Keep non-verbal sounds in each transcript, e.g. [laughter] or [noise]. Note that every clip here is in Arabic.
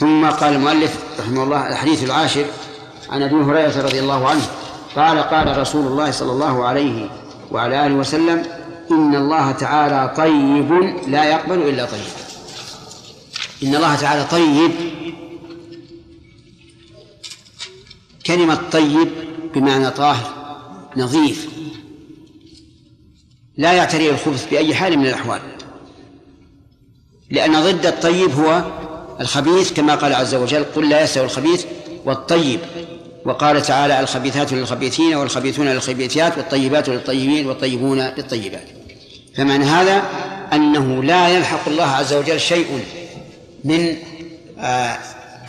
ثم قال المؤلف رحمه الله الحديث العاشر عن أبي هريرة رضي الله عنه قال قال رسول الله صلى الله عليه وعلى آله وسلم إن الله تعالى طيب لا يقبل إلا طيب. إن الله تعالى طيب كلمة طيب بمعنى طاهر نظيف لا يعتريه الخبث بأي حال من الأحوال لأن ضد الطيب هو الخبيث كما قال عز وجل قل لا يستوي الخبيث والطيب. وقال تعالى الخبيثات للخبيثين والخبيثون للخبيثات والطيبات للطيبين والطيبون للطيبات. فمعنى هذا أنه لا يلحق الله عز وجل شيء من آه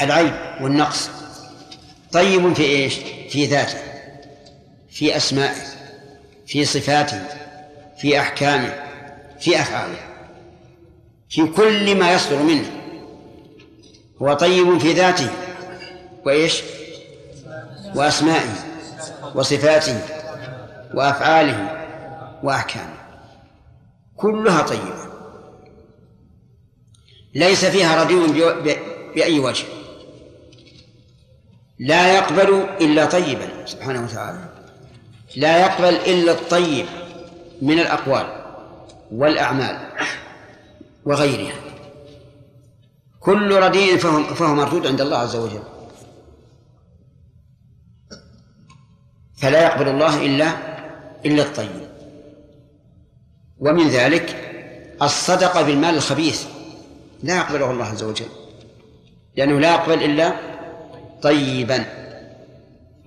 العيب والنقص. طيب في إيش؟ في ذاته في أسمائه في صفاته في أحكامه في أفعاله في كل ما يصدر منه. هو طيب في ذاته وإيش؟ وأسمائه وصفاته وأفعاله وأحكامه كلها طيبة. ليس فيها رديء بأي وجه. لا يقبل إلا طيبا سبحانه وتعالى. لا يقبل إلا الطيب من الأقوال والأعمال وغيرها. كل رديء فهو, فهو مردود عند الله عز وجل. فلا يقبل الله إلا إلا الطيب. ومن ذلك الصدقة بالمال الخبيث. لا يقبله الله عز وجل. لأنه لا يقبل إلا طيبا.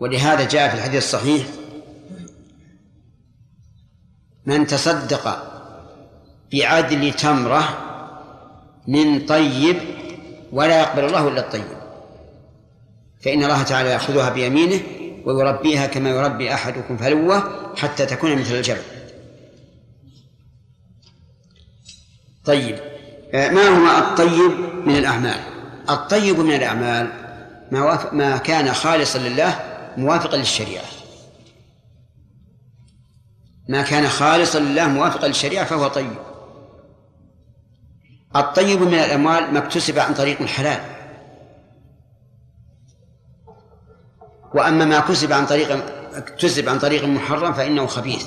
ولهذا جاء في الحديث الصحيح من تصدق بعدل تمرة من طيب ولا يقبل الله إلا الطيب. فإن الله تعالى يأخذها بيمينه ويربيها كما يربي أحدكم فلوة حتى تكون مثل الجبل. طيب ما هو الطيب من الأعمال؟ الطيب من الأعمال ما, ما كان خالصا لله موافقا للشريعة. ما كان خالصا لله موافقا للشريعة فهو طيب. الطيب من الأموال ما اكتسب عن طريق الحلال. وأما ما كسب عن طريق اكتسب عن طريق محرم فإنه خبيث.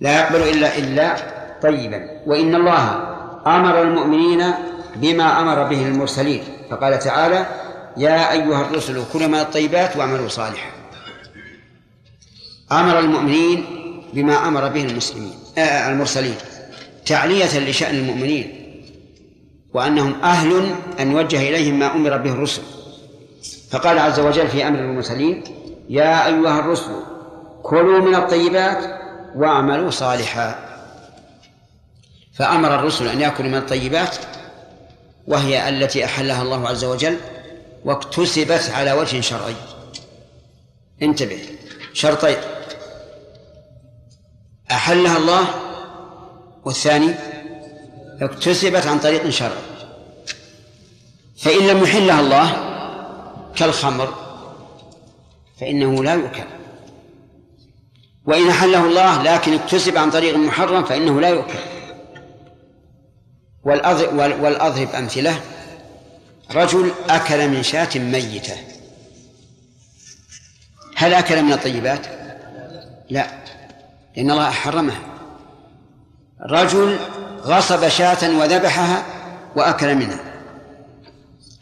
لا يقبل إلا إلا طيبا. وإن الله أمر المؤمنين بما أمر به المرسلين. فقال تعالى يا أيها الرسل كلوا من الطيبات واعملوا صالحا. أمر المؤمنين بما أمر به المسلمين آه المرسلين. تعلية لشأن المؤمنين وأنهم أهل أن يوجه إليهم ما أمر به الرسل. فقال عز وجل في أمر المرسلين يا أيها الرسل كلوا من الطيبات واعملوا صالحا. فأمر الرسل أن يأكلوا من الطيبات وهي التي أحلها الله عز وجل واكتسبت على وجه شرعي. انتبه شرطين. أحلها الله والثاني اكتسبت عن طريق شرعي فإن لم يحلها الله كالخمر فإنه لا يؤكل. وإن أحله الله لكن اكتسب عن طريق محرم فإنه لا يؤكل. والأضرب أمثلة. رجل أكل من شاة ميتة. هل أكل من الطيبات؟ لا لأن الله حرمها رجل غصب شاة وذبحها وأكل منها.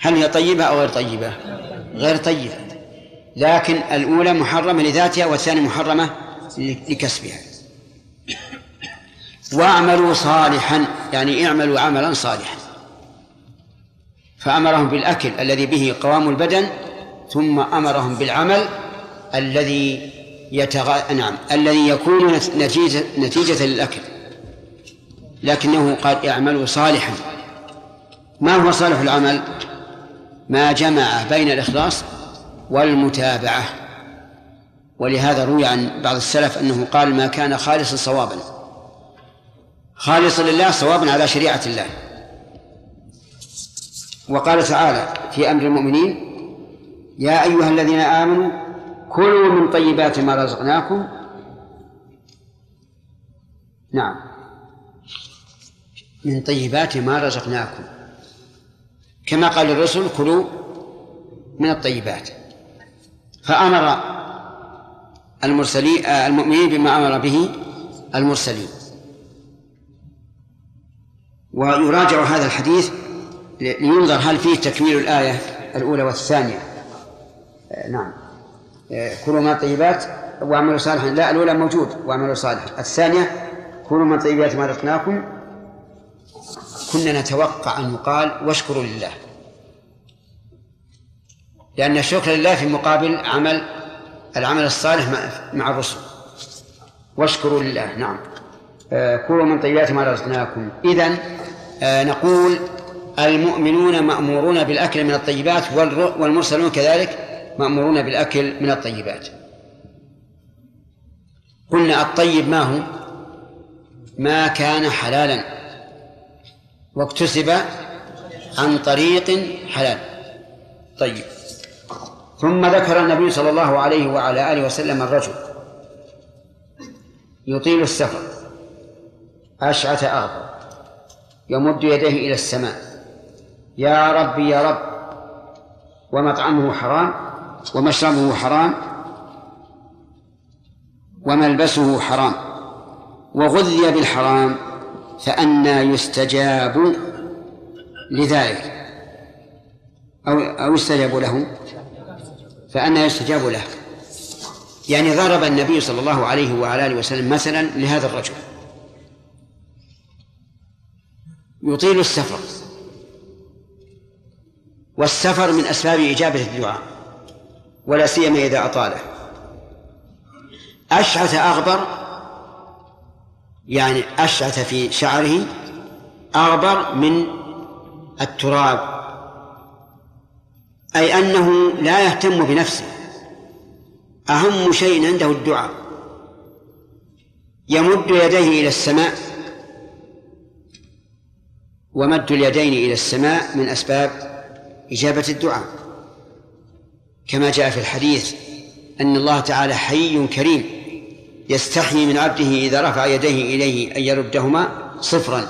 هل هي طيبة أو غير طيبة؟ غير طيبة. لكن الأولى محرمة لذاتها والثانية محرمة لكسبها. واعملوا صالحا يعني اعملوا عملا صالحا. فأمرهم بالأكل الذي به قوام البدن ثم أمرهم بالعمل الذي يتغ... نعم الذي يكون نتيجة نتيجة للأكل. لكنه قال اعملوا صالحا. ما هو صالح العمل؟ ما جمع بين الإخلاص والمتابعة. ولهذا روي عن بعض السلف أنه قال ما كان خالصا صوابا. خالصا لله صوابا على شريعة الله. وقال تعالى في أمر المؤمنين يا أيها الذين آمنوا كلوا من طيبات ما رزقناكم. نعم. من طيبات ما رزقناكم. كما قال الرسل كلوا من الطيبات. فأمر المرسلين المؤمنين بما أمر به المرسلين ويراجع هذا الحديث لينظر هل فيه تكميل الآية الأولى والثانية. نعم. كلوا من الطيبات واعملوا صالحا. لا الأولى موجود واعملوا صالحا. الثانية كلوا من طيبات ما رزقناكم. كنا نتوقع أن يقال واشكروا لله. لأن الشكر لله في مقابل عمل العمل الصالح مع الرسل. واشكروا لله. نعم. آه، كلوا من طيبات ما رزقناكم. إذن آه، نقول المؤمنون مأمورون بالأكل من الطيبات والمرسلون كذلك مأمورون بالأكل من الطيبات. قلنا الطيب ما هو؟ ما كان حلالا. واكتسب عن طريق حلال. طيب. ثم ذكر النبي صلى الله عليه وعلى آله وسلم الرجل يطيل السفر أشعث أغبر يمد يديه إلى السماء يا ربي يا رب ومطعمه حرام ومشربه حرام وملبسه حرام وغذي بالحرام فأنى يستجاب لذلك. أو أو يستجاب له. فأنى يستجاب له. يعني ضرب النبي صلى الله عليه وعلى آله وسلم مثلا لهذا الرجل. يطيل السفر. والسفر من أسباب إجابة الدعاء ولا سيما إذا أطاله. أشعث أغبر يعني أشعث في شعره أغبر من التراب أي أنه لا يهتم بنفسه. أهم شيء عنده الدعاء. يمد يديه إلى السماء ومد اليدين إلى السماء من أسباب إجابة الدعاء. كما جاء في الحديث أن الله تعالى حي كريم. يستحيي من عبده إذا رفع يديه إليه أن يردهما صفرا.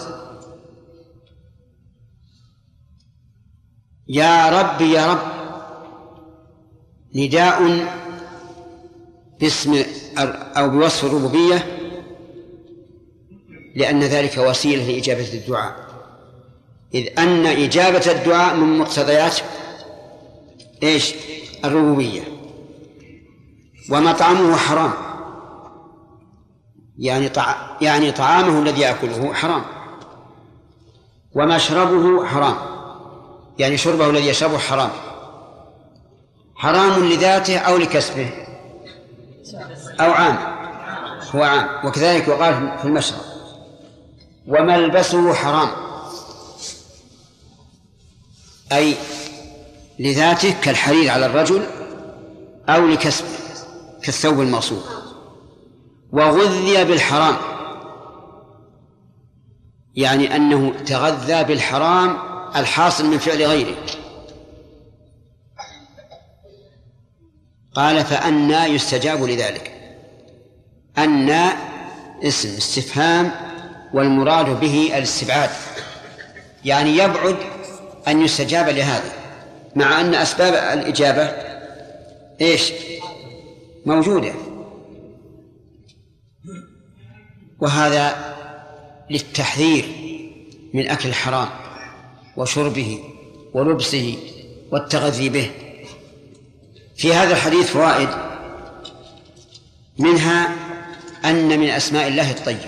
يا رب يا رب نداء باسم أو بوصف الربوبية لأن ذلك وسيلة لإجابة الدعاء. إذ أن إجابة الدعاء من مقتضيات إيش؟ الربوبية. ومطعمه حرام. يعني طع... يعني طعامه الذي يأكله حرام. ومشربه حرام. يعني شربه الذي يشربه حرام. حرام لذاته أو لكسبه. أو عام. هو عام. وكذلك وقال في المشرب. وملبسه حرام. أي لذاته كالحرير على الرجل أو لكسبه كالثوب المغصوب. وغذي بالحرام. يعني أنه تغذى بالحرام الحاصل من فعل غيره. قال فأنى يستجاب لذلك. أنى اسم استفهام والمراد به الاستبعاد. يعني يبعد أن يستجاب لهذا. مع أن أسباب الإجابة إيش؟ موجودة. وهذا للتحذير من أكل الحرام وشربه ولبسه والتغذي به. في هذا الحديث فوائد منها أن من أسماء الله الطيب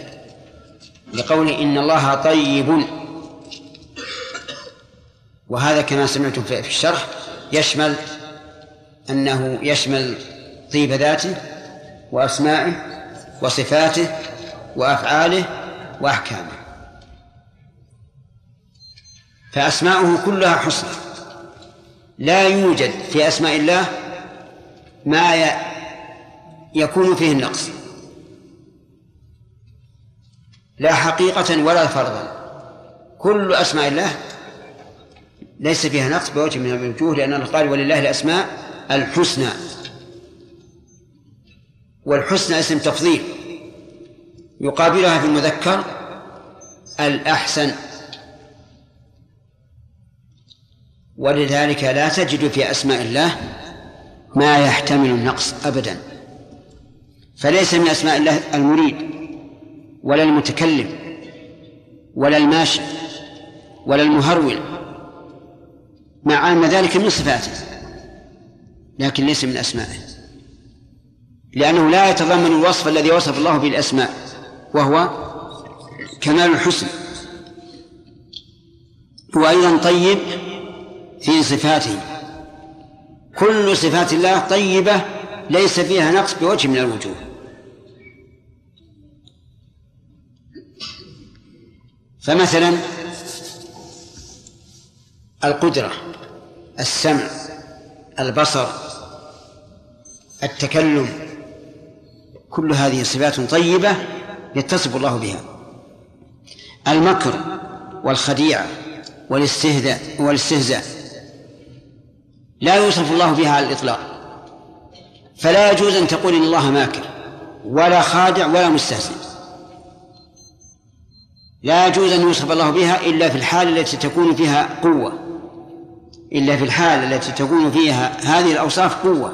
لقوله إن الله طيب. وهذا كما سمعتم في الشرح يشمل أنه يشمل طيب ذاته وأسمائه وصفاته وأفعاله وأحكامه. فأسماؤه كلها حسنى. لا يوجد في أسماء الله ما يكون فيه النقص. لا حقيقة ولا فرضا. كل أسماء الله ليس فيها نقص بوجه من الوجوه لأن الله قال ولله الأسماء الحسنى والحسنى اسم تفضيل. يقابلها في المذكر الأحسن. ولذلك لا تجد في أسماء الله ما يحتمل النقص أبدا. فليس من أسماء الله المريد ولا المتكلم ولا الماشي ولا المهرول مع أن ذلك من صفاته لكن ليس من أسمائه لأنه لا يتضمن الوصف الذي وصف الله به الأسماء وهو كمال الحسن. هو أيضا طيب في صفاته. كل صفات الله طيبة ليس فيها نقص بوجه من الوجوه. فمثلا القدرة السمع البصر التكلم كل هذه صفات طيبة يتصف الله بها. المكر والخديعة والاستهزاء والاستهزاء. لا يوصف الله بها على الإطلاق. فلا يجوز أن تقول إن الله ماكر ولا خادع ولا مستهزئ. لا يجوز أن يوصف الله بها إلا في الحال التي تكون فيها قوة. إلا في الحال التي تكون فيها هذه الأوصاف قوة.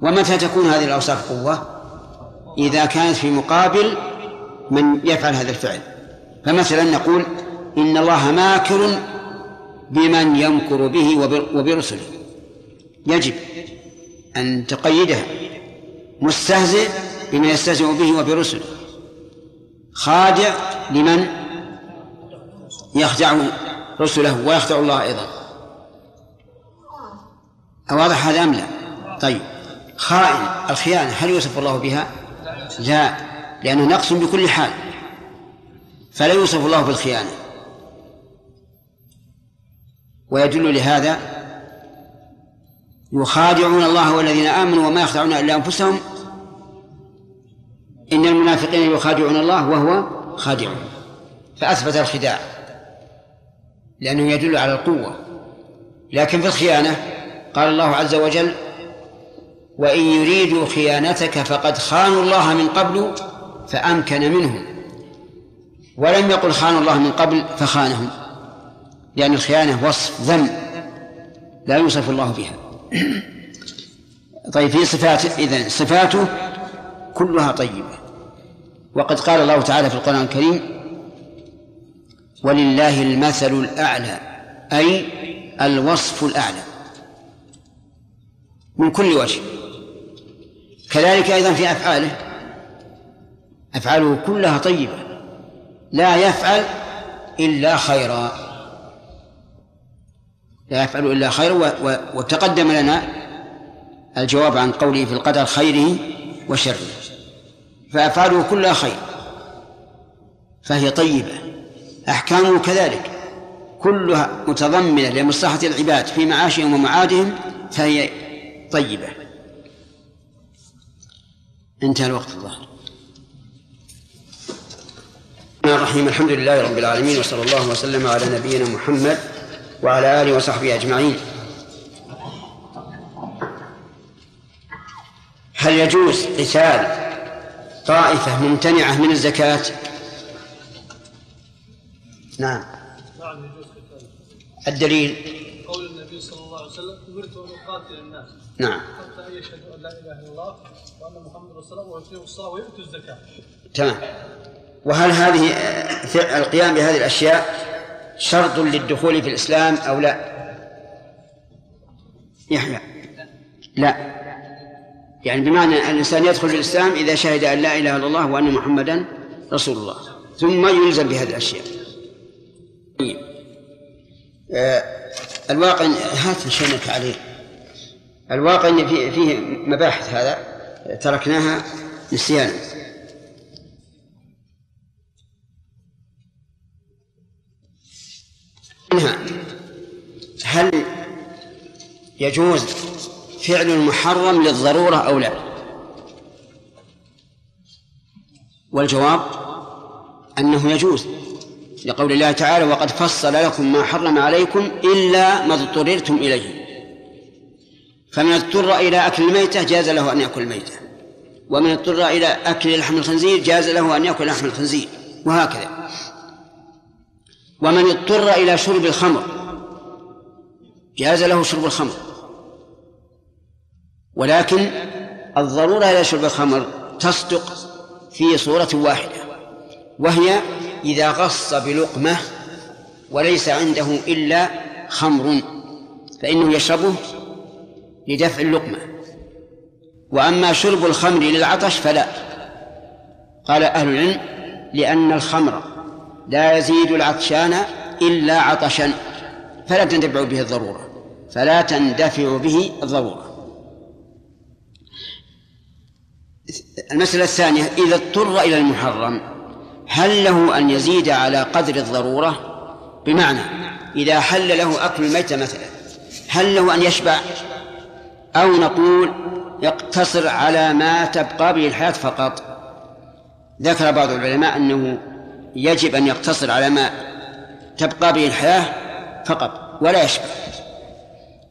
ومتى تكون هذه الأوصاف قوة؟ إذا كانت في مقابل من يفعل هذا الفعل. فمثلا نقول إن الله ماكر بمن يمكر به وبرسله. يجب أن تقيدها مستهزئ بما يستهزئ به وبرسله. خادع لمن يخدع رسله ويخدع الله أيضا. أواضح هذا أم لا؟ طيب. خائن الخيانة هل يوصف الله بها؟ لا لأنه نقص بكل حال. فلا يوصف الله بالخيانة. ويدل لهذا يخادعون الله والذين آمنوا وما يخدعون إلا أنفسهم. إن المنافقين يخادعون الله وهو خادعهم فأثبت الخداع لأنه يدل على القوة. لكن في الخيانة قال الله عز وجل وإن يريدوا خيانتك فقد خانوا الله من قبل فأمكن منهم. ولم يقل خانوا الله من قبل فخانهم لأن الخيانة وصف ذم لا يوصف الله بها. طيب في صفاته إذن صفاته كلها طيبة. وقد قال الله تعالى في القرآن الكريم ولله المثل الأعلى أي الوصف الأعلى من كل وجه. كذلك أيضا في أفعاله. أفعاله كلها طيبة. لا يفعل إلا خيرا. لا يفعل إلا خيرا وتقدم لنا الجواب عن قوله في القدر خيره وشره. فأفعاله كلها خير. فهي طيبة. أحكامه كذلك. كلها متضمنة لمصلحة العباد في معاشهم ومعادهم فهي طيبة. انتهى الوقت الظهر الرحيم. الحمد لله رب العالمين وصلى الله وسلم على نبينا محمد وعلى آله وصحبه أجمعين. هل يجوز قتال طائفة ممتنعة من الزكاة؟ نعم. نعم يجوز قتال الدليل. قول النبي صلى الله عليه وسلم أمرت أن أقاتل الناس. نعم. حتى يشهدوا أن لا إله إلا الله وأن محمد رسول الله ويقيموا الصلاة ويؤتوا الزكاة. تمام. وهل هذه القيام بهذه الأشياء شرط للدخول في الإسلام أو لا؟ يحيى. لا. يعني بمعنى أن الإنسان يدخل في الإسلام إذا شهد أن لا إله إلا الله وأن محمدا رسول الله ثم يلزم بهذه الأشياء. الواقع هات نشنك عليه. الواقع أن فيه, فيه مباحث هذا تركناها نسيانا. منها هل يجوز فعل المحرم للضرورة أو لا؟ والجواب أنه يجوز. لقول الله تعالى وقد فصل لكم ما حرم عليكم إلا ما اضطررتم إليه. فمن اضطر إلى أكل الميتة جاز له أن يأكل الميتة. ومن اضطر إلى أكل لحم الخنزير جاز له أن يأكل لحم الخنزير. وهكذا. ومن اضطر إلى شرب الخمر جاز له شرب الخمر. ولكن الضرورة إلى شرب الخمر تصدق في صورة واحدة وهي إذا غص بلقمة وليس عنده إلا خمر فإنه يشربه لدفع اللقمة. وأما شرب الخمر للعطش فلا. قال أهل العلم لأن الخمر لا يزيد العطشان إلا عطشا فلا تندفع به الضرورة فلا تندفع به الضرورة. المسألة الثانية إذا اضطر إلى المحرم هل له أن يزيد على قدر الضرورة؟ بمعنى إذا حل له أكل الميتة مثلا هل له أن يشبع؟ أو نقول يقتصر على ما تبقى به الحياة فقط. ذكر بعض العلماء أنه يجب أن يقتصر على ما تبقى به الحياة فقط ولا يشبع.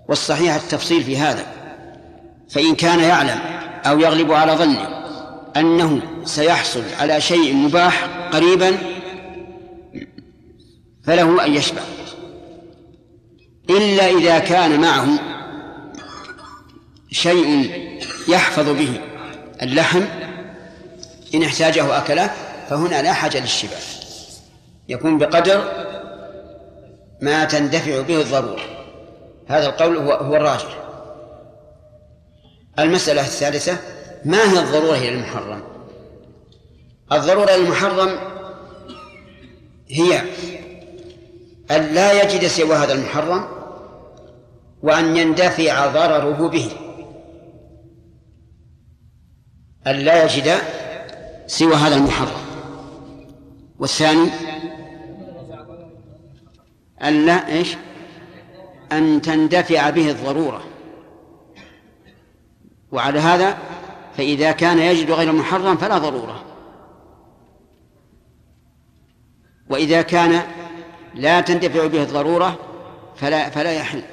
والصحيح التفصيل في هذا. فإن كان يعلم أو يغلب على ظنه أنه سيحصل على شيء مباح قريبا فله أن يشبع. إلا إذا كان معه شيء يحفظ به اللحم إن احتاجه أكله فهنا لا حاجة للشبع. يكون بقدر ما تندفع به الضرورة. هذا القول هو هو الراجح. المسألة الثالثة ما هي الضرورة إلى المحرم؟ الضرورة إلى المحرم هي أن لا يجد سوى هذا المحرم وأن يندفع ضرره به. أن لا يجد سوى هذا المحرم. والثاني أن لا إيش؟ أن تندفع به الضرورة. وعلى هذا فإذا كان يجد غير محرم فلا ضرورة. وإذا كان لا تندفع به الضرورة فلا فلا يحل.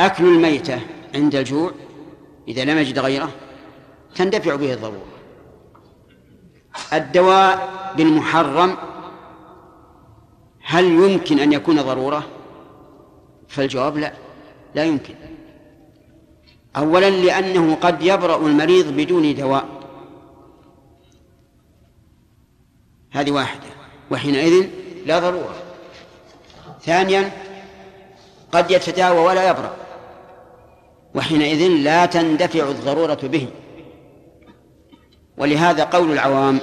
أكل الميتة عند الجوع إذا لم يجد غيره تندفع به الضرورة. الدواء بالمحرم هل يمكن أن يكون ضرورة؟ فالجواب لا لا يمكن. أولا لأنه قد يبرأ المريض بدون دواء. هذه واحدة وحينئذ لا ضرورة. ثانيا قد يتداوى ولا يبرأ وحينئذ لا تندفع الضرورة به. ولهذا قول العوام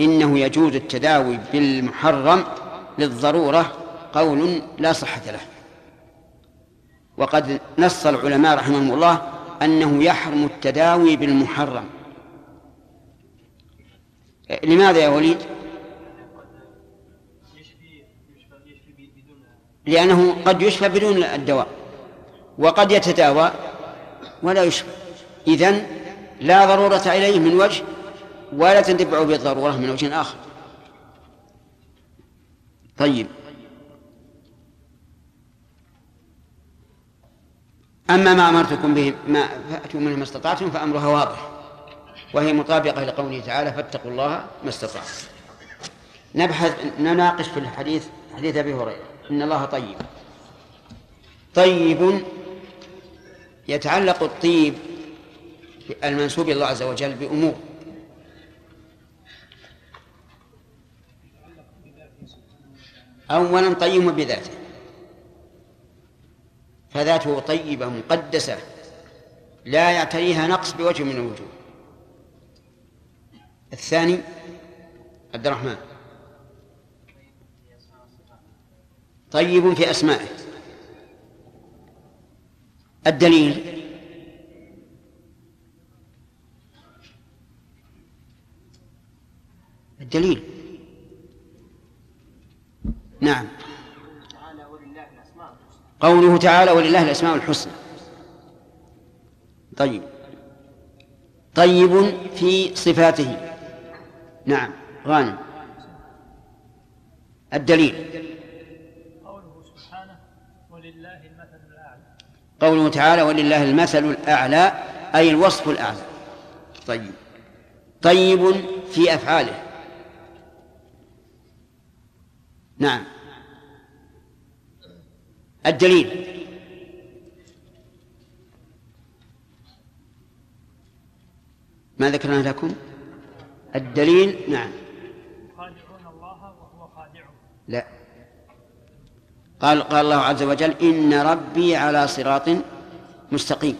إنه يجوز التداوي بالمحرم للضرورة قول لا صحة له. وقد نص العلماء رحمهم الله أنه يحرم التداوي بالمحرم. لماذا يا وليد؟ لأنه قد يشفى بدون الدواء وقد يتداوى ولا يشفى. إذن لا ضرورة إليه من وجه ولا تندفع بالضرورة من وجه آخر. طيب. أما ما أمرتكم به ما فأتوا منه ما استطعتم فأمرها واضح. وهي مطابقة لقوله تعالى فاتقوا الله ما استطعتم. نبحث نناقش في الحديث حديث أبي هريرة. إن الله طيب. طيب يتعلق الطيب المنسوب إلى الله عز وجل بأمور. أولا طيب بذاته. فذاته طيبة مقدسة لا يعتريها نقص بوجه من الوجوه. الثاني عبد الرحمن. طيب في أسمائه. الدليل. الدليل. نعم. قوله تعالى ولله الأسماء الحسنى. طيب. طيب في صفاته. نعم. غانم. الدليل قوله سبحانه ولله المثل الأعلى قوله تعالى ولله المثل الأعلى أي الوصف الأعلى. طيب. طيب في أفعاله. نعم. الدليل. ما ذكرنا لكم؟ الدليل نعم خادعون الله وهو خادعهم لا قال قال الله عز وجل إن ربي على صراط مستقيم.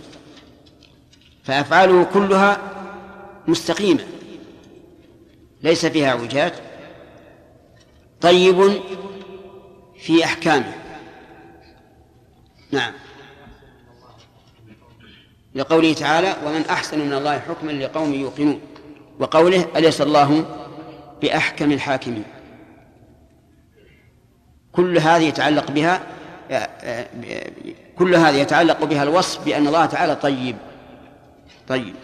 فأفعاله كلها مستقيمة. ليس فيها اعوجاج طيب في أحكامه. نعم. لقوله تعالى ومن أحسن من الله حكما لقوم يوقنون وقوله أليس الله بأحكم الحاكمين كل هذه يتعلق بها كل هذه يتعلق بها الوصف بأن الله تعالى طيب. طيب.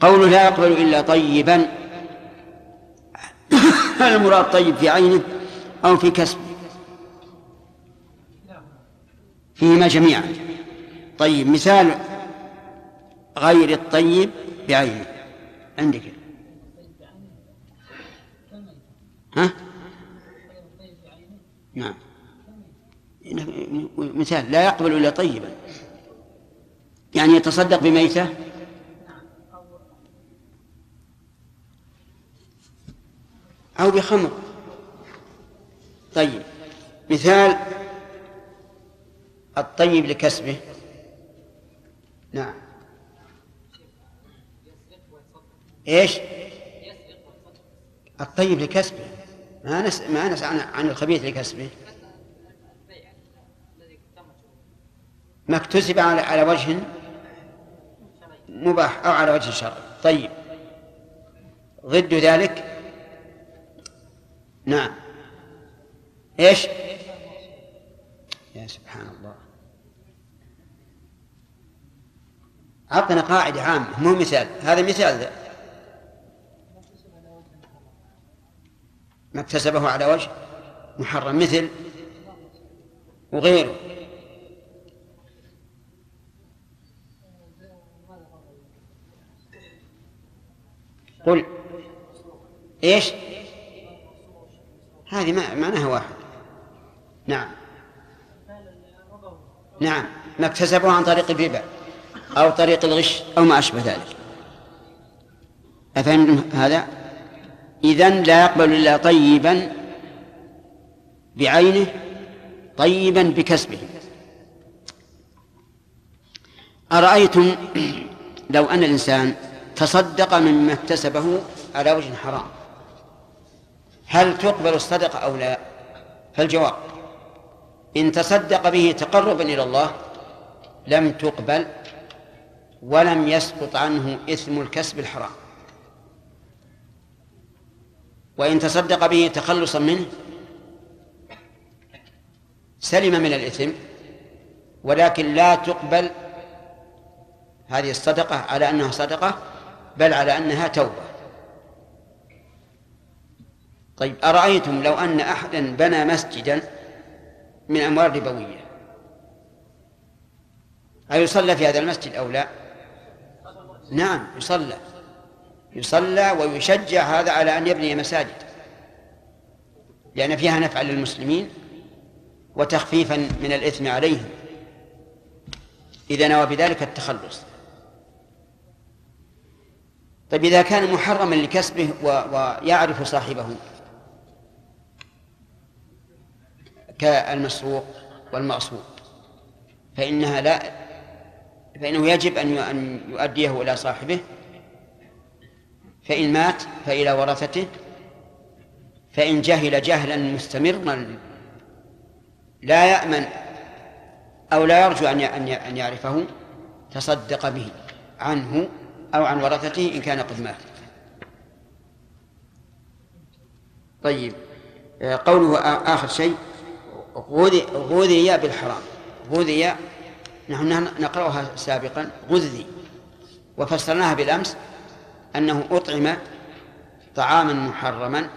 قوله لا يقبل إلا طيبا. هل المراد طيب في عينه أو في كسبه فيهما جميعا. طيب مثال غير الطيب بعينه. عندك. ها؟ نعم. مثال لا يقبل إلا طيبا. يعني يتصدق بميتة؟ أو بخمر. طيب. مثال الطيب لكسبه. نعم. إيش؟ الطيب لكسبه. ما نس ما نسأل عن, عن الخبيث لكسبه ما اكتسب على على وجه مباح أو على وجه شرعي طيب. ضد ذلك؟ نعم. إيش؟ يا سبحان الله. أعطنا قاعدة عامة. مو مثال. هذا مثال. ذا ما اكتسبه على وجه محرم مثل وغيره. قل إيش؟ هذه معناها واحد. نعم. نعم. ما اكتسبه عن طريق الربا أو طريق الغش أو ما أشبه ذلك. أفهم هذا؟ إذن لا يقبل إلا طيبا بعينه طيبا بكسبه. أرأيتم [clears throat] لو أن الإنسان تصدق مما اكتسبه على وجه حرام؟ هل تقبل الصدقة أو لا؟ فالجواب إن تصدق به تقربا إلى الله لم تقبل ولم يسقط عنه إثم الكسب الحرام. وإن تصدق به تخلصا منه سلم من الإثم ولكن لا تقبل هذه الصدقة على أنها صدقة بل على أنها توبة. طيب أرأيتم لو أن أحدا بنى مسجدا من أموال ربوية؟ أيصلى في هذا المسجد أو لا؟ نعم يصلى. يصلى ويشجع هذا على أن يبني مساجد. لأن فيها نفعا للمسلمين وتخفيفا من الإثم عليهم. إذا نوى بذلك التخلص. طيب إذا كان محرما لكسبه ويعرف صاحبه كالمسروق والمغصوب فإنها لا فإنه يجب أن يؤديه إلى صاحبه فإن مات فإلى ورثته فإن جهل جهلا مستمرا لا يأمن أو لا يرجو أن أن يعرفه تصدق به عنه أو عن ورثته إن كان قد مات. طيب قوله آخر شيء غذي بالحرام غذي نحن نقرأها سابقا غذي وفسرناها بالأمس أنه أطعم طعاما محرما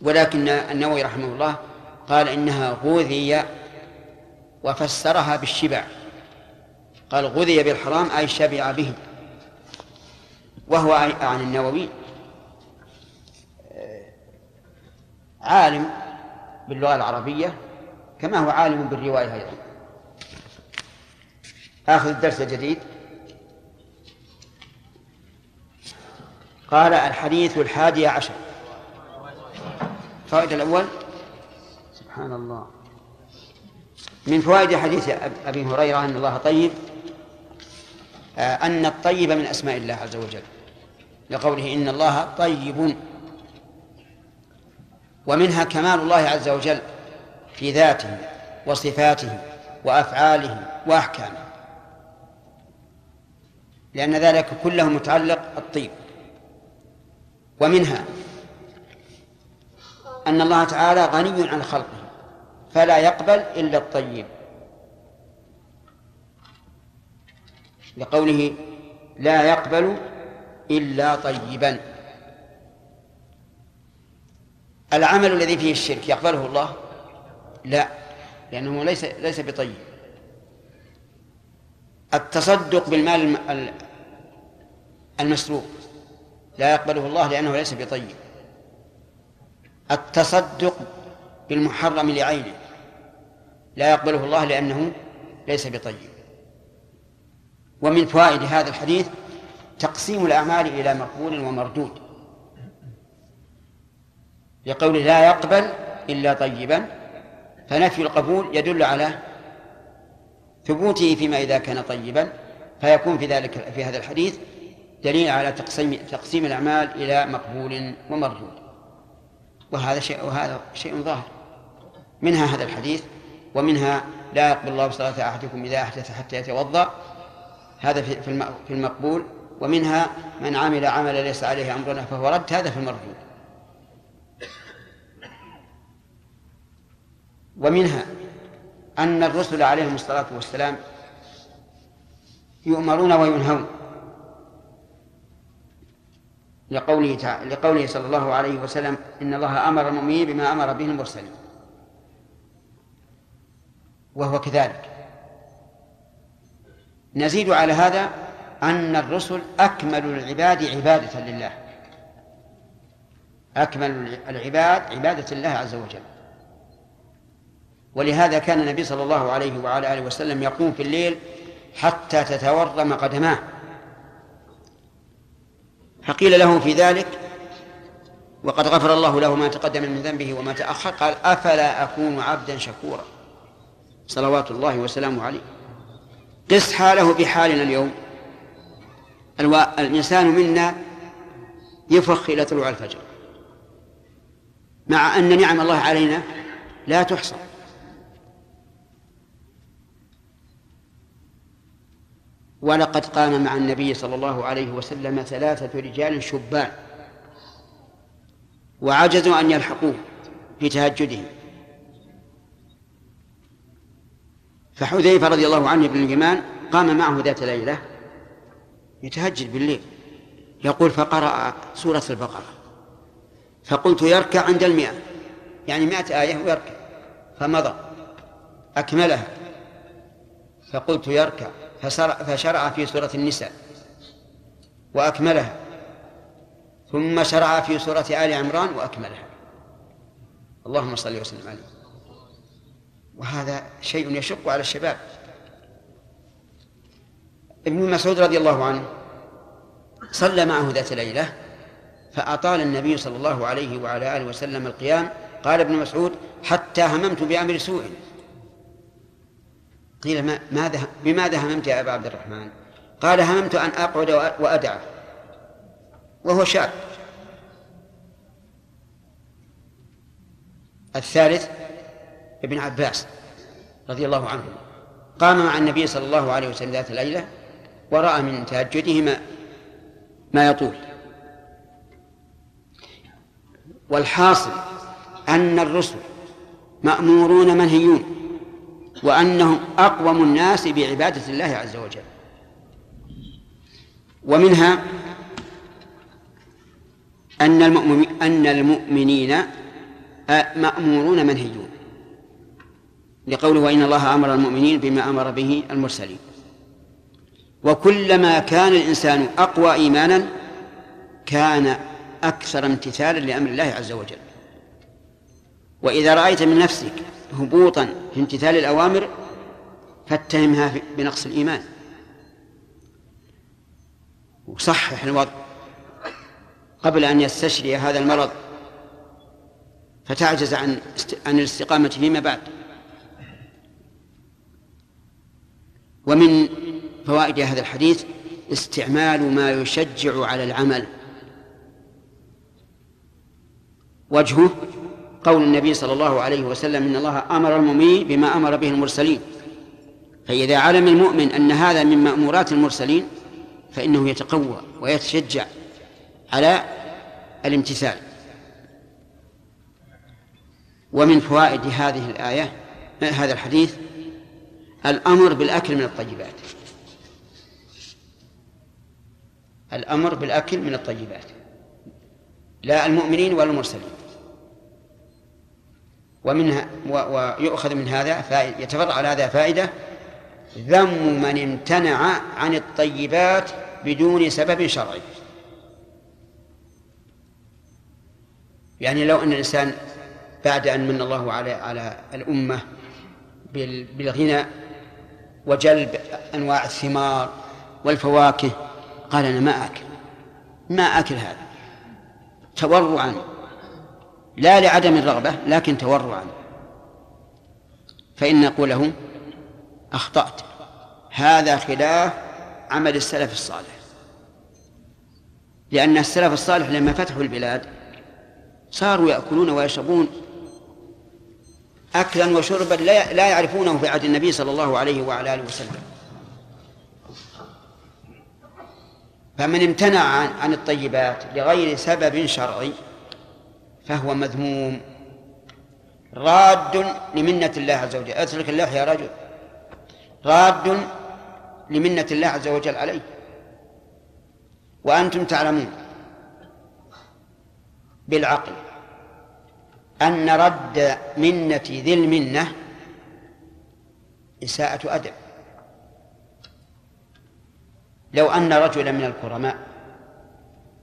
ولكن النووي رحمه الله قال إنها غذي وفسرها بالشبع. قال غذي بالحرام أي شبع به. وهو عن النووي. عالم باللغة العربية كما هو عالم بالرواية أيضا. آخذ الدرس الجديد. قال الحديث الحادي عشر. الفائدة الأول. سبحان الله. من فوائد حديث أبي هريرة أن الله طيب آه، أن الطيب من أسماء الله عز وجل. لقوله إن الله طيب. ومنها كمال الله عز وجل في ذاته وصفاته وأفعاله وأحكامه. لأن ذلك كله متعلق الطيب ومنها أن الله تعالى غني عن خلقه فلا يقبل إلا الطيب. لقوله لا يقبل إلا طيبا. العمل الذي فيه الشرك يقبله الله؟ لا لأنه ليس ليس بطيب. التصدق بالمال المسروق. لا يقبله الله لأنه ليس بطيب. التصدق بالمحرم لعينه. لا يقبله الله لأنه ليس بطيب. ومن فوائد هذا الحديث تقسيم الأعمال إلى مقبول ومردود. لقول لا يقبل إلا طيبا فنفي القبول يدل على ثبوته فيما إذا كان طيبا فيكون في ذلك في هذا الحديث دليل على تقسيم تقسيم الأعمال إلى مقبول ومردود. وهذا شيء وهذا شيء ظاهر. منها هذا الحديث ومنها لا يقبل الله صلاة أحدكم إذا أحدث حتى يتوضأ. هذا في المقبول. ومنها من عمل عملا ليس عليه أمرنا فهو رد هذا في المردود. ومنها أن الرسل عليهم الصلاة والسلام يؤمرون وينهون. لقوله تعالى لقوله صلى الله عليه وسلم إن الله أمر المؤمنين بما أمر به المرسلين. وهو كذلك. نزيد على هذا أن الرسل أكمل العباد عبادة لله. أكمل العباد عبادة الله عز وجل. ولهذا كان النبي صلى الله عليه وعلى آله وسلم يقوم في الليل حتى تتورم قدماه. فقيل له في ذلك وقد غفر الله له ما تقدم من ذنبه وما تأخر قال أفلا أكون عبدا شكورا؟ صلوات الله وسلامه عليه. قس حاله بحالنا اليوم. الإنسان منا يفخ إلى طلوع الفجر. مع أن نعم الله علينا لا تحصى. ولقد قام مع النبي صلى الله عليه وسلم ثلاثة رجال شبان وعجزوا أن يلحقوه في تهجده فحذيفة رضي الله عنه بن اليمان قام معه ذات ليلة يتهجد بالليل. يقول فقرأ سورة البقرة. فقلت يركع عند المئة. يعني مئة آية ويركع. فمضى. أكملها. فقلت يركع. فشرع في سورة النساء وأكملها. ثم شرع في سورة آل عمران وأكملها. اللهم صل وسلم عليه. وهذا شيء يشق على الشباب. ابن مسعود رضي الله عنه صلى معه ذات ليلة فأطال النبي صلى الله عليه وعلى آله وسلم القيام. قال ابن مسعود حتى هممت بأمر سوء. قيل ما ماذا بماذا هممت يا أبا عبد الرحمن؟ قال هممت أن أقعد وأدعه وهو شاب. الثالث ابن عباس رضي الله عنه. قام مع النبي صلى الله عليه وسلم ذات الليلة ورأى من تهجده ما ما يطول. والحاصل أن الرسل مأمورون منهيون. وأنهم أقوم الناس بعبادة الله عز وجل. ومنها أن المؤمنين أن المؤمنين مأمورون منهيون. لقوله وإن الله أمر المؤمنين بما أمر به المرسلين. وكلما كان الإنسان أقوى إيمانا كان أكثر امتثالا لأمر الله عز وجل. وإذا رأيت من نفسك هبوطا في امتثال الأوامر فاتهمها بنقص الإيمان. وصحح الوضع. قبل أن يستشري هذا المرض فتعجز عن عن الاستقامة فيما بعد. ومن فوائد هذا الحديث استعمال ما يشجع على العمل. وجهه قول النبي صلى الله عليه وسلم إن الله أمر المؤمنين بما أمر به المرسلين. فإذا علم المؤمن أن هذا من مأمورات المرسلين فإنه يتقوى ويتشجع على الامتثال. ومن فوائد هذه الآية هذا الحديث الأمر بالأكل من الطيبات. الأمر بالأكل من الطيبات. لا المؤمنين ولا المرسلين. ومنها ويؤخذ من هذا فائدة يتفرع على هذا فائدة. ذم من امتنع عن الطيبات بدون سبب شرعي. يعني لو أن الإنسان بعد أن من الله على على الأمة بالغنى وجلب أنواع الثمار والفواكه قال أنا ما أكل. ما أكل هذا. تورعا. لا لعدم الرغبة لكن تورعا. فإن نقول له أخطأت. هذا خلاف عمل السلف الصالح. لأن السلف الصالح لما فتحوا البلاد صاروا يأكلون ويشربون أكلا وشربا لا يعرفونه في عهد النبي صلى الله عليه وعلى آله وسلم. فمن امتنع عن الطيبات لغير سبب شرعي فهو مذموم. راد لمنة الله عز وجل. أترك اللحية يا رجل. راد لمنة الله عز وجل عليه. وأنتم تعلمون بالعقل أن رد منة ذي المنة إساءة أدب. لو أن رجلا من الكرماء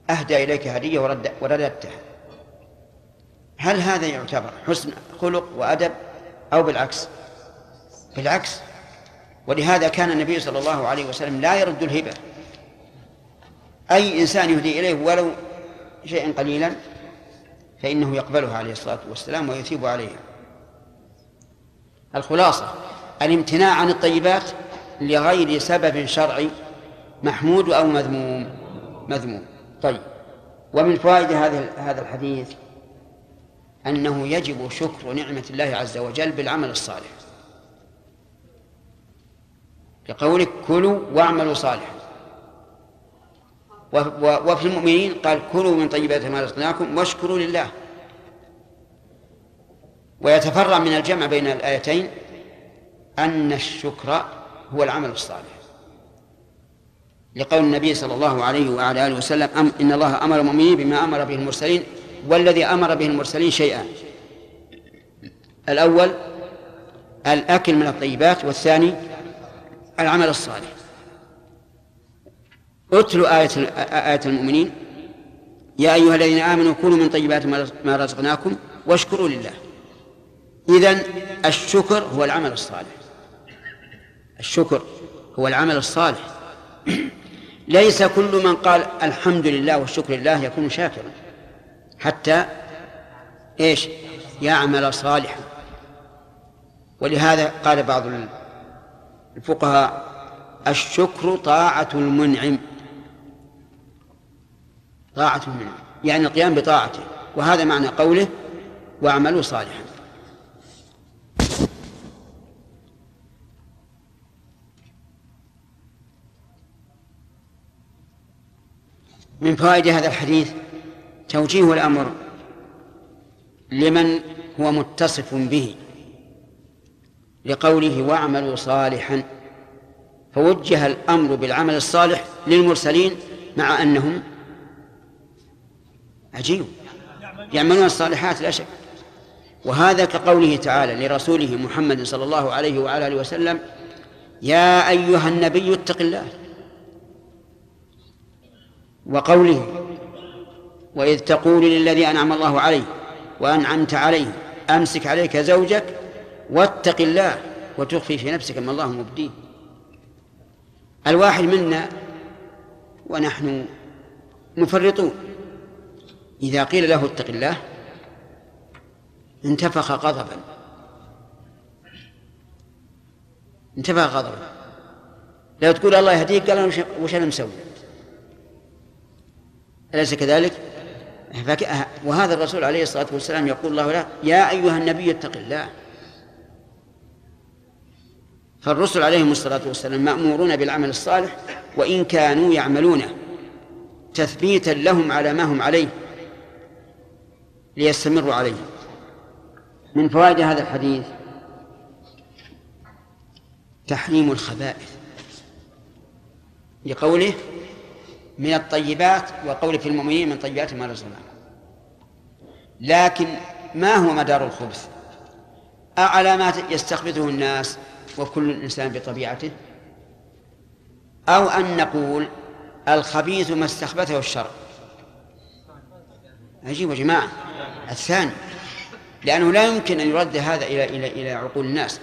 أهدى إليك هدية ورد ورددتها. هل هذا يعتبر حسن خلق وأدب أو بالعكس؟ بالعكس. ولهذا كان النبي صلى الله عليه وسلم لا يرد الهبة. أي إنسان يهدي إليه ولو شيئا قليلا فإنه يقبلها عليه الصلاة والسلام ويثيب عليها. الخلاصة الامتناع عن الطيبات لغير سبب شرعي محمود أو مذموم؟ مذموم. طيب. ومن فوائد هذا هذا الحديث؟ أنه يجب شكر نعمة الله عز وجل بالعمل الصالح. لقولك كلوا واعملوا صالحا. وفي المؤمنين قال كلوا من طيبات ما رزقناكم واشكروا لله. ويتفرع من الجمع بين الآيتين أن الشكر هو العمل الصالح. لقول النبي صلى الله عليه وعلى آله وسلم إن الله أمر المؤمنين بما أمر به المرسلين والذي أمر به المرسلين شيئان الأول الأكل من الطيبات والثاني العمل الصالح. اتلوا آية آية المؤمنين. يا أيها الذين آمنوا كونوا من طيبات ما رزقناكم واشكروا لله. إذن الشكر هو العمل الصالح. الشكر هو العمل الصالح. [clears throat] ليس كل من قال الحمد لله والشكر لله يكون شاكرا. حتى إيش؟ يعمل صالحا. ولهذا قال بعض الفقهاء الشكر طاعة المنعم. طاعة المنعم. يعني القيام بطاعته. وهذا معنى قوله واعملوا صالحا. من فوائد هذا الحديث توجيه الأمر لمن هو متصف به لقوله واعملوا صالحا فوجه الأمر بالعمل الصالح للمرسلين مع أنهم عجيب. يعملون الصالحات لا شك. وهذا كقوله تعالى لرسوله محمد صلى الله عليه وعلى آله وسلم يا أيها النبي اتق الله. وقوله وإذ تقول للذي أنعم الله عليه وأنعمت عليه أمسك عليك زوجك واتق الله وتخفي في نفسك ما الله مبديه. الواحد منا ونحن مفرطون. إذا قيل له اتق الله انتفخ غضبا. انتفخ غضبا. لو تقول الله يهديك قال وش أنا مسوي؟ أليس كذلك؟ وهذا الرسول عليه الصلاة والسلام يقول الله له يا أيها النبي اتق الله. فالرسل عليهم الصلاة والسلام مأمورون بالعمل الصالح وإن كانوا يعملونه تثبيتا لهم على ما هم عليه ليستمروا عليه. من فوائد هذا الحديث تحريم الخبائث. لقوله من الطيبات وقول في المؤمنين من طيبات ما رزقناهم لكن ما هو مدار الخبث؟ أعلى ما يستخبثه الناس وكل إنسان بطبيعته؟ أو أن نقول الخبيث ما استخبثه الشرع عجيب يا جماعة. الثاني لأنه لا يمكن أن يرد هذا إلى إلى إلى عقول الناس.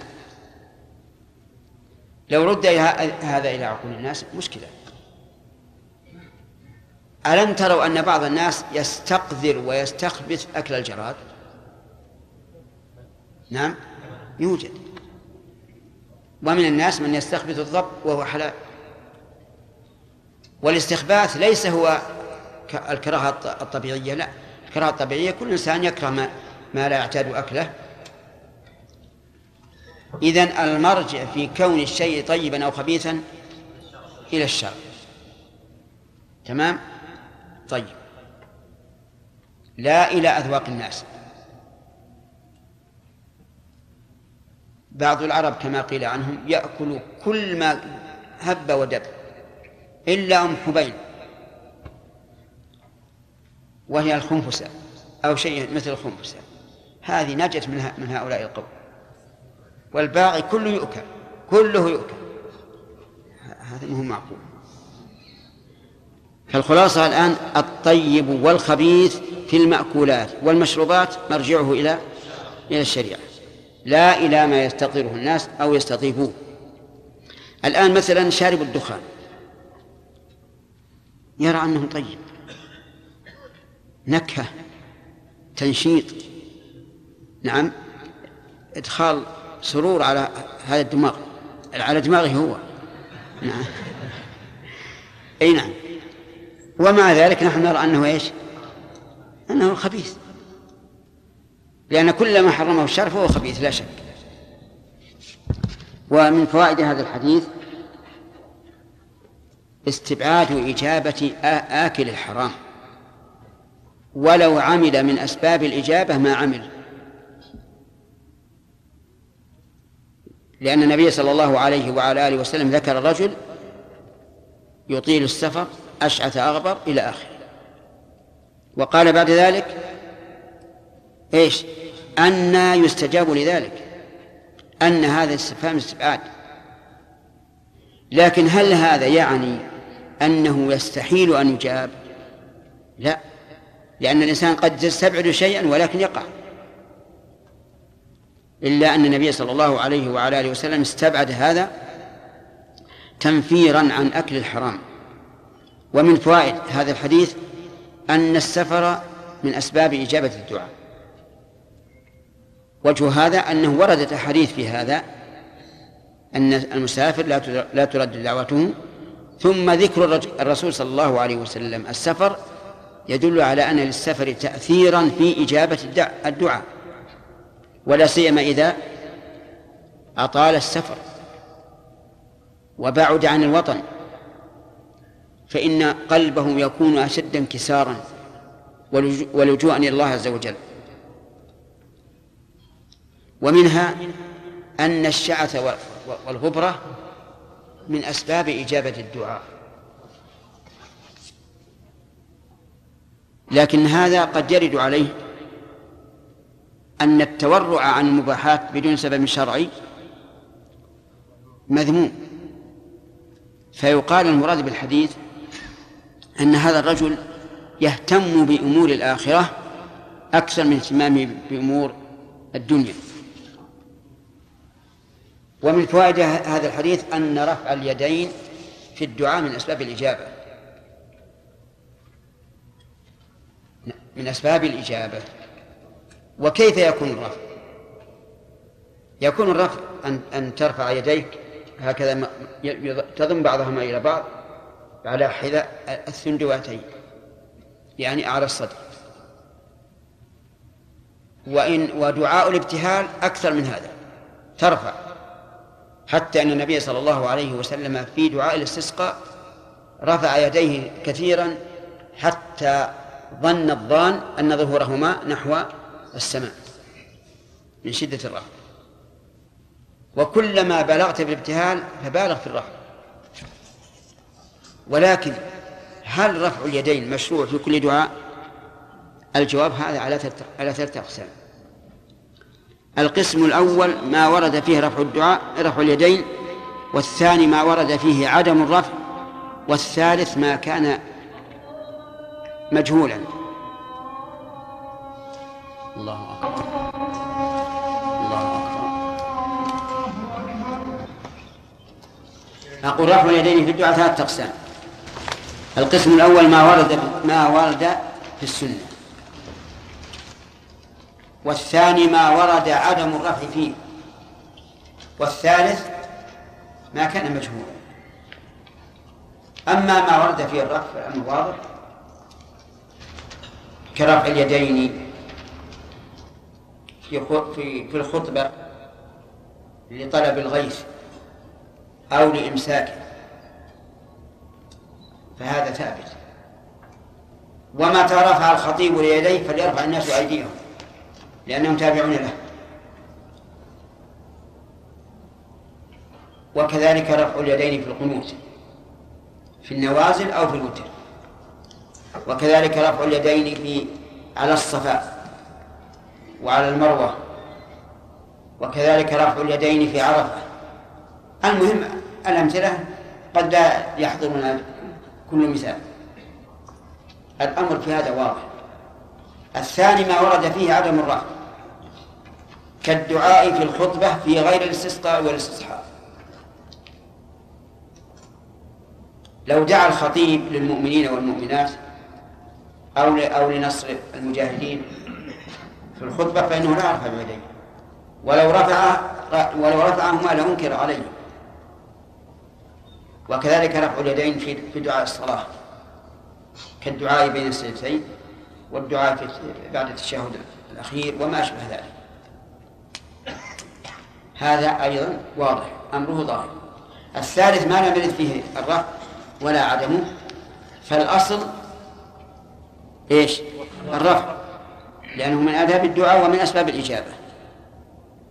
لو رد هذا إلى عقول الناس مشكلة. ألم تروا أن بعض الناس يستقذر ويستخبث أكل الجراد؟ نعم يوجد. ومن الناس من يستخبث الضب وهو حلال. والاستخباث ليس هو الكراهة الطبيعية لا. الكراهة الطبيعية كل إنسان يكره ما, ما لا يعتاد أكله. إذن المرجع في كون الشيء طيبا أو خبيثا إلى الشر. تمام؟ طيب. لا إلى أذواق الناس. بعض العرب كما قيل عنهم يأكل كل ما هب ودب إلا أم حبين وهي الخنفسة أو شيء مثل الخنفسة. هذه نجت من, من هؤلاء القوم. والباقي كله يؤكل كله يؤكل. هذا ما هو معقول. فالخلاصة الآن الطيب والخبيث في المأكولات والمشروبات مرجعه إلى إلى الشريعة. لا إلى ما يستقره الناس أو يستطيبوه الآن مثلا شارب الدخان. يرى أنه طيب. نكهة. تنشيط. نعم. إدخال سرور على هذا الدماغ. على دماغه هو. نعم. أي نعم. ومع ذلك نحن نرى أنه إيش؟ أنه خبيث. لأن كل ما حرمه الشرع فهو خبيث لا شك. ومن فوائد هذا الحديث استبعاد إجابة آكل الحرام. ولو عمل من أسباب الإجابة ما عمل. لأن النبي صلى الله عليه وعلى آله وسلم ذكر الرجل يطيل السفر أشعث أغبر إلى آخره. وقال بعد ذلك إيش؟ أن يستجاب لذلك. أن هذا استفهام استبعاد لكن هل هذا يعني أنه يستحيل أن يجاب؟ لا. لأن الإنسان قد يستبعد شيئا ولكن يقع. إلا أن النبي صلى الله عليه وعلى آله وسلم استبعد هذا تنفيرا عن أكل الحرام. ومن فوائد هذا الحديث أن السفر من أسباب إجابة الدعاء. وجه هذا أنه وردت أحاديث في هذا أن المسافر لا لا ترد دعوته ثم ذكر الرسول صلى الله عليه وسلم السفر يدل على أن للسفر تأثيرا في إجابة الدعاء. ولا سيما إذا أطال السفر وبعد عن الوطن. فإن قلبه يكون أشد انكسارا ولجوءا إلى الله عز وجل. ومنها أن الشعث والغبرة من أسباب إجابة الدعاء. لكن هذا قد يرد عليه أن التورع عن المباحات بدون سبب شرعي مذموم. فيقال المراد بالحديث أن هذا الرجل يهتم بأمور الآخرة أكثر من اهتمامه بأمور الدنيا. ومن فوائد هذا الحديث أن رفع اليدين في الدعاء من أسباب الإجابة. من أسباب الإجابة. وكيف يكون الرفع؟ يكون الرفع أن أن ترفع يديك هكذا تضم بعضهما إلى بعض. على حذاء الثندواتين يعني أعلى الصدر. وإن ودعاء الابتهال أكثر من هذا. ترفع. حتى أن النبي صلى الله عليه وسلم في دعاء الاستسقاء رفع يديه كثيرا حتى ظن الظان أن ظهورهما نحو السماء من شدة الرفع وكلما بلغت في الابتهال فبالغ في الرفع ولكن هل رفع اليدين مشروع في كل دعاء؟ الجواب هذا على ثلاثة أقسام. القسم الأول ما ورد فيه رفع الدعاء رفع اليدين والثاني ما ورد فيه عدم الرفع والثالث ما كان مجهولا. الله أكبر. الله أكبر. أقول رفع اليدين في الدعاء ثلاثة أقسام. القسم الأول ما ورد ما ورد في السنة. والثاني ما ورد عدم الرفع فيه. والثالث ما كان مجهولا. أما ما ورد فيه الرفع فالأمر واضح كرفع اليدين في في الخطبة لطلب الغيث أو لإمساكه. فهذا ثابت. وما ترفع الخطيب ليديه فليرفع الناس أيديهم لأنهم تابعون له. وكذلك رفع اليدين في القنوت في النوازل أو في الوتر. وكذلك رفع اليدين في على الصفاء وعلى المروة. وكذلك رفع اليدين في عرفة. المهم الأمثلة قد لا يحضرنا كل مثال الأمر في هذا واضح. الثاني ما ورد فيه عدم الرفع كالدعاء في الخطبة في غير الاستسقاء والاستصحاب لو دعا الخطيب للمؤمنين والمؤمنات أو أو لنصر المجاهدين في الخطبة فإنه لا يرفع يديه. ولو رفع ولو رفعهما لأنكر عليه. وكذلك رفع اليدين في دعاء الصلاة. كالدعاء بين السجدتين والدعاء في بعد التشهد الأخير وما أشبه ذلك. هذا أيضا واضح أمره ظاهر. الثالث ما لم يرد فيه الرفع ولا عدمه فالأصل إيش؟ الرفع. لأنه من آداب الدعاء ومن أسباب الإجابة.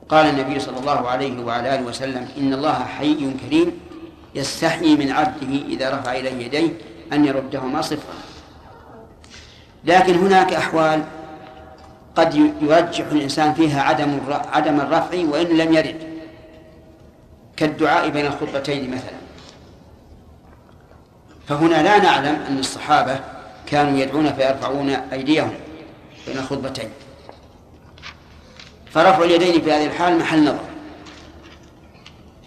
قال النبي صلى الله عليه وعلى آله وسلم إن الله حي كريم يستحيي من عبده إذا رفع إليه يديه أن يردهما صفرا. لكن هناك أحوال قد يرجح الإنسان فيها عدم عدم الرفع وإن لم يرد. كالدعاء بين الخطبتين مثلا. فهنا لا نعلم أن الصحابة كانوا يدعون فيرفعون أيديهم بين الخطبتين. فرفع اليدين في هذه الحال محل نظر.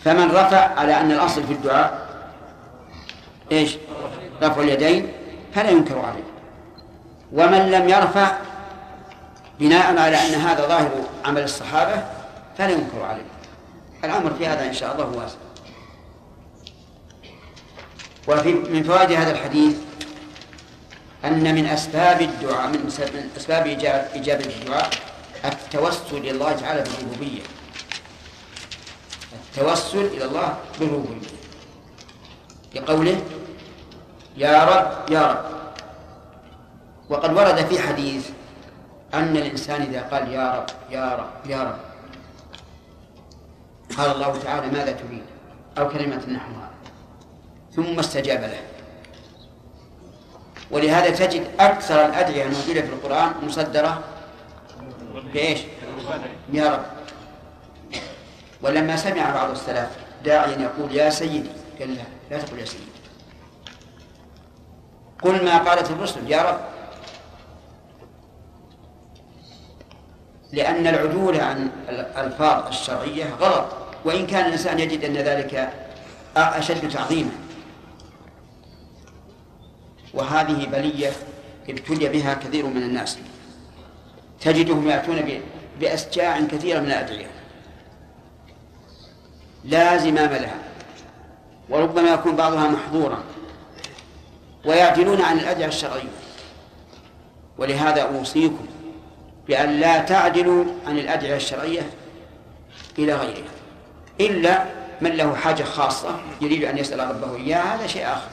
فمن رفع على أن الأصل في الدعاء إيش؟ رفع اليدين فلا ينكر عليه. ومن لم يرفع بناء على أن هذا ظاهر عمل الصحابة فلا ينكر عليه. الأمر في هذا إن شاء الله واسع. وفي من فوائد هذا الحديث أن من أسباب الدعاء من أسباب إجابة الدعاء التوسل إلى الله تعالى بالربوبية. التوسل إلى الله بالربوبية لقوله يا رب يا رب. وقد ورد في حديث أن الإنسان إذا قال يا رب يا رب يا رب قال الله تعالى ماذا تريد؟ أو كلمة نحوها ثم استجاب له. ولهذا تجد أكثر الأدعية الموجودة في القرآن مصدرة بإيش؟ يا رب. ولما سمع بعض السلف داعيا يقول يا سيدي قال لا لا تقول يا سيدي. قل ما قالت الرسل يا رب. لأن العدول عن الألفاظ الشرعية غلط وإن كان الإنسان يجد أن ذلك أشد تعظيما. وهذه بلية ابتلي بها كثير من الناس. تجدهم يأتون بأشجاع كثيرة من الأدعية. لا زمام لها وربما يكون بعضها محظورا ويعدلون عن الأدعية الشرعية. ولهذا أوصيكم بأن لا تعدلوا عن الأدعية الشرعية إلى غيرها إلا من له حاجة خاصة يريد أن يسأل ربه إياها هذا شيء آخر.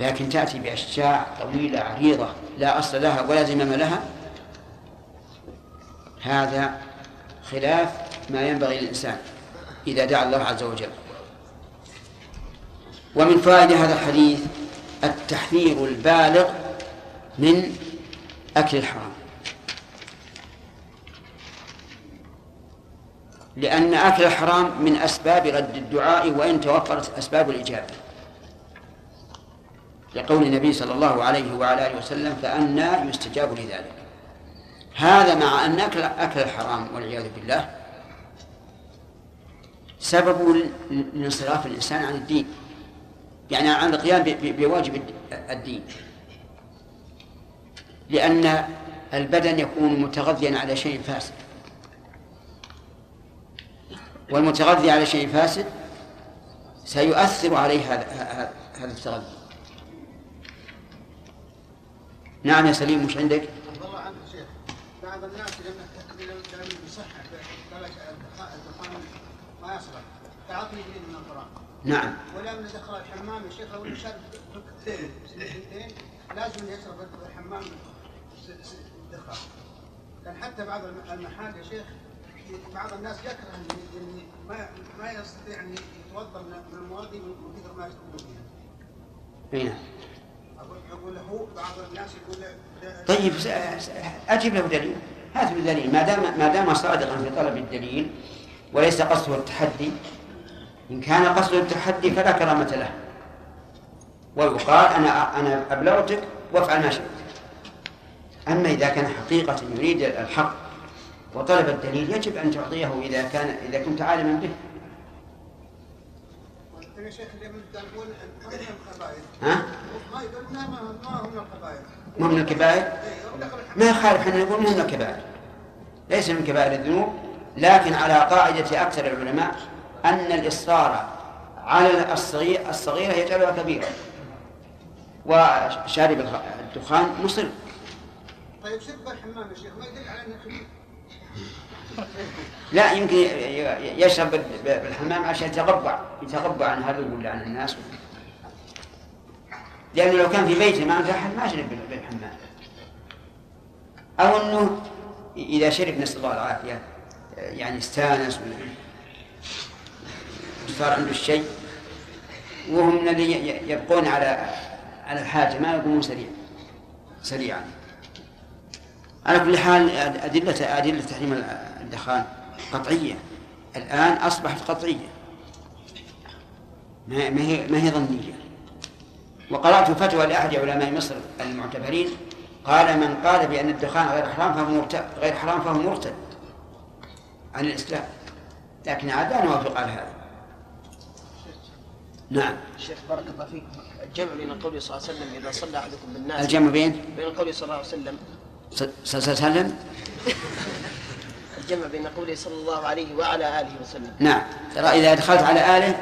لكن تأتي بأشجاع طويلة عريضة لا أصل لها ولا زمام لها هذا خلاف ما ينبغي للإنسان إذا دعا الله عز وجل. ومن فائدة هذا الحديث التحذير البالغ من أكل الحرام. لأن أكل الحرام من أسباب رد الدعاء وإن توفرت أسباب الإجابة لقول النبي صلى الله عليه وعلى آله وسلم فأنى يستجاب لذلك. هذا مع أن أكل أكل الحرام والعياذ بالله سبب لانصراف الإنسان عن الدين. يعني عن القيام بواجب الدين. لأن البدن يكون متغذيا على شيء فاسد. والمتغذي على شيء فاسد سيؤثر عليه هذا هذا التغذي. نعم يا سليم مش عندك؟ بعض الناس لما لما يصحح الدخان ما من القرآن نعم. ولما دخل الحمام يا شيخ لو شرب سنتين لازم يشرب الحمام الدخان لأن حتى بعض المحال يا شيخ بعض الناس يكره ان ما ما يستطيع أن يتوضأ من المواد من كثر ما يشربون فيها. اي نعم أقول له بعض الناس يقول طيب اجب له دليل. هات له دليل. ما دام ما دام صادقا في طلب الدليل وليس قصده التحدي. إن كان قصده التحدي فلا كرامة له. ويقال أنا أنا أبلغتك وافعل ما شئت. أما إذا كان حقيقة يريد الحق وطلب الدليل يجب أن تعطيه إذا كان إذا كنت عالما به. يا شيخ ما ها؟ ما ما ما من الكبائر إيه،. ما يخالف إحنا نقول مو من الكبائر ليس من كبائر الذنوب. لكن على قاعدة أكثر العلماء أن الإصرار على الصغير الصغيرة يجعلها كبيرة. وشارب الدخان مصر طيب شرب الحمام يا شيخ ما يدل على خبيث لا يمكن يشرب بال- بالحمام عشان يتغبع يتغبع عن هذا ولا عن الناس. لأنه لو كان في بيته ما عنده أحد ما شرب بال- بالحمام. أو أنه إذا شرب نسأل الله العافية. يعني استانس وصار عنده الشيء وهم ي- يبقون على على الحاجة ما يقومون سريع سريعا. على كل حال أدلة أدلة تحريم الدخان قطعية. الآن أصبحت قطعية. ما هي ما هي ظنية. وقرأت فتوى لأحد علماء مصر المعتبرين قال من قال بأن الدخان غير حرام فهو مرتد غير حرام فهو مرتد. عن الإسلام. لكن عاد لا نوافق على هذا. نعم. شيخ بارك الله فيك. الجمع بين قوله صلى الله عليه وسلم إذا صلى أحدكم بالناس. الجمع بين؟ بين قوله صلى الله عليه وسلم. صلى الله عليه وسلم؟ [laughs] الجمع بين قوله صلى الله عليه وعلى آله وسلم. نعم. ترى إذا دخلت على آله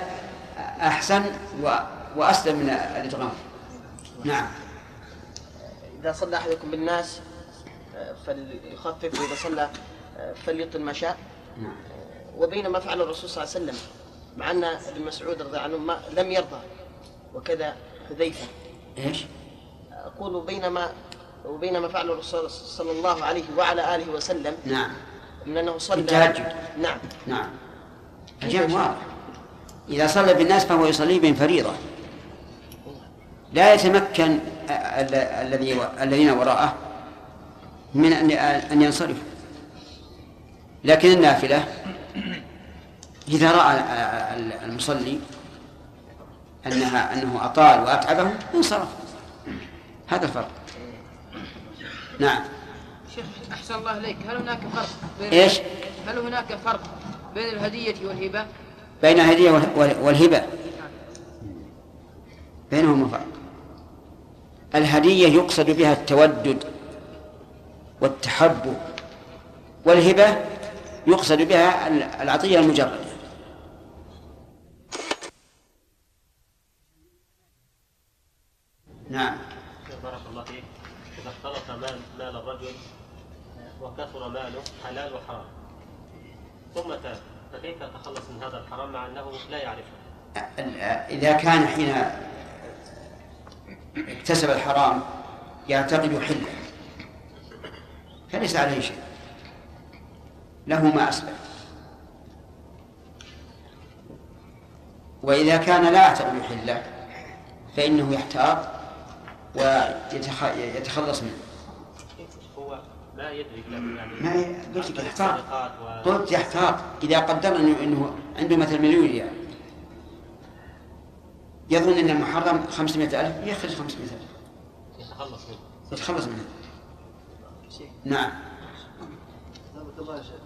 أحسن و... وأسلم من الإدغام نعم. إذا صلى أحدكم بالناس فليخفف وإذا صلى فليطل ما شاء. نعم. وبينما فعل الرسول صلى الله عليه وسلم مع أن ابن مسعود رضي الله عنه ما لم يرضى وكذا حذيفة. إيش؟ أقول بينما وبينما فعل الرسول صلى الله عليه وعلى آله وسلم نعم. من أنه صلى التهجد. نعم. نعم. الجمع واضح. إذا صلى بالناس فهو يصلي بهم فريضة. لا يتمكن ال- الذي الذين وراءه من أن أن ينصرفوا. لكن النافلة إذا رأى المصلي أنها أنه أطال وأتعبه انصرف. هذا الفرق. نعم. شيخ أحسن الله إليك. هل هناك فرق بين إيش؟ هل هناك فرق بين الهدية والهبة؟ بين الهدية وال- والهبة. بينهما فرق. الهدية يقصد بها التودد والتحبب والهبة يقصد بها العطية المجردة. نعم. بارك الله فيك. إذا اختلط مال مال الرجل وكثر ماله حلال وحرام. ثم تاب. فكيف يتخلص من هذا الحرام مع أنه لا يعرفه؟ إذا كان حين اكتسب الحرام يعتقد حلة. فليس عليه شيء. له ما أسلف وإذا كان لا يعتقد حله فإنه يحتاط ويتخلص منه. هو ما يعني ما قلت يحتاط. قلت يحتاط. إذا قدر إنه, إنه عنده مثل مليون ريال. يظن أن المحرم 500 ألف يخرج 500 ألف. يتخلص منه. يتخلص منه. نعم رحمك الله يا شيخ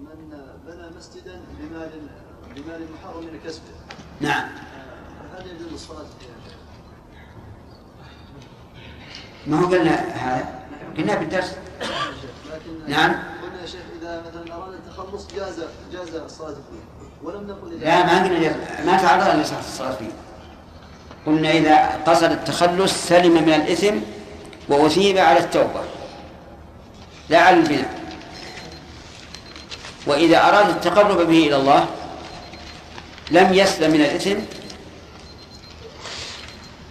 من بنى مسجدا بمال بمال محرم من كسبه. نعم. هل يجوز الصلاة فيه يا شيخ؟ ما هو قلنا هذا؟ قلنا بالدرس لكن نعم. قلنا يا شيخ إذا مثلا أراد التخلص جاز جاز الصلاة فيه. ولم نقل اذا لا ما قلنا ما تعرض لصحة الصلاة فيه. قلنا إذا قصد التخلص سلم من الإثم وأثيب على التوبة. لا على البناء. وإذا أراد التقرب به إلى الله لم يسلم من الإثم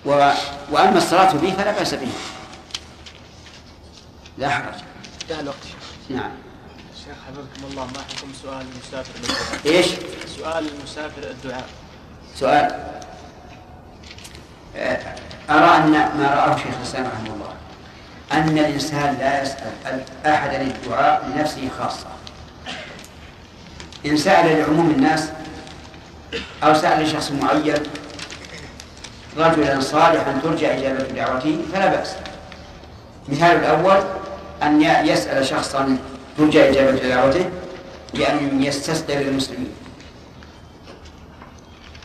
و... وأما الصلاة به فلا بأس به. لا حرج. انتهى الوقت نعم. شيخ حفظكم الله ما حكم سؤال المسافر بالدعاء؟ إيش؟ سؤال المسافر الدعاء. سؤال. آه، أرى أن ما رآه شيخ الإسلام رحمه الله. أن الإنسان لا يسأل أحدا الدعاء لنفسه خاصة. إن سأل لعموم الناس أو سأل لشخص معين رجلا صالحا ترجى إجابة دعوته فلا بأس. مثال الأول أن يسأل شخصا ترجى إجابة دعوته بأن يستسقي للمسلمين.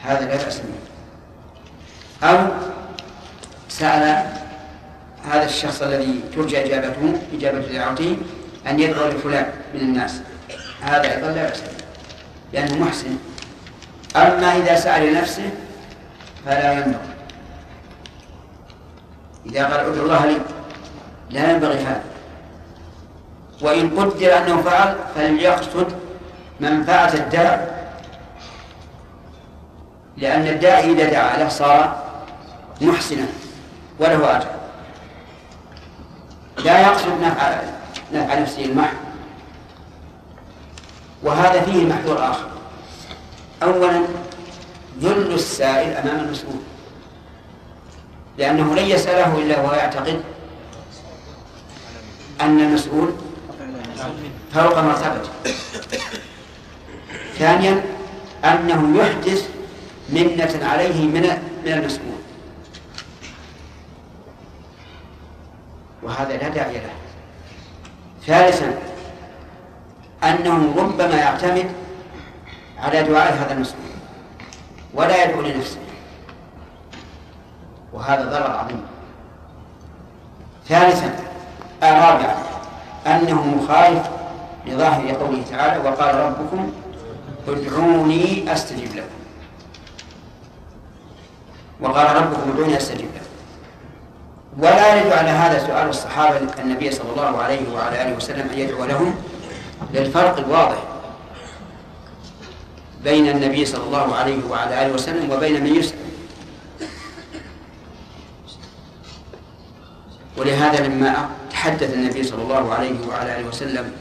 هذا لا بأس به. أو سأل هذا الشخص الذي ترجى إجابته إجابة دعوته أن يدعو لفلان من الناس. هذا أيضا لا بأس به. لأنه محسن. أما إذا سأل لنفسه فلا ينبغي. إذا قال ادعو الله لي. لا ينبغي هذا. وإن قدر أنه فعل فليقصد منفعة الداعي لأن الداعي إذا دعا له صار محسنا وله أجر. لا يقصد نفع نفع نفسه المحض. وهذا فيه محذور آخر. أولا ذل السائل أمام المسؤول. لأنه لن يسأله إلا وهو يعتقد أن المسؤول فوق مرتبته. ثانيا أنه يحدث منة عليه من من المسؤول. وهذا لا داعي له. ثالثا أنه ربما يعتمد على دعاء هذا المسؤول ولا يدعو لنفسه. وهذا ضرر عظيم. ثالثا رابعا أنه مخالف لظاهر قوله تعالى وقال ربكم ادعوني أستجب لكم. وقال ربكم ادعوني أستجب لكم. ولا يرد على هذا سؤال الصحابة النبي صلى الله عليه وعلى آله وسلم أن يدعو لهم للفرق الواضح بين النبي صلى الله عليه وعلى آله وسلم وبين من يسأل. ولهذا لما تحدث النبي صلى الله عليه وعلى آله وسلم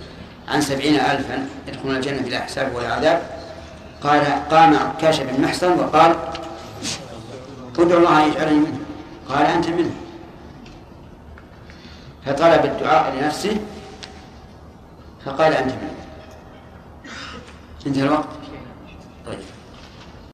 عن سبعين ألفا يدخلون الجنة بلا حساب ولا عذاب قال قام عكاش بن محصن وقال ادعو الله أن يجعلني منه. قال أنت منه. فطلب الدعاء لنفسه فقال أنت. منه انتهى الوقت.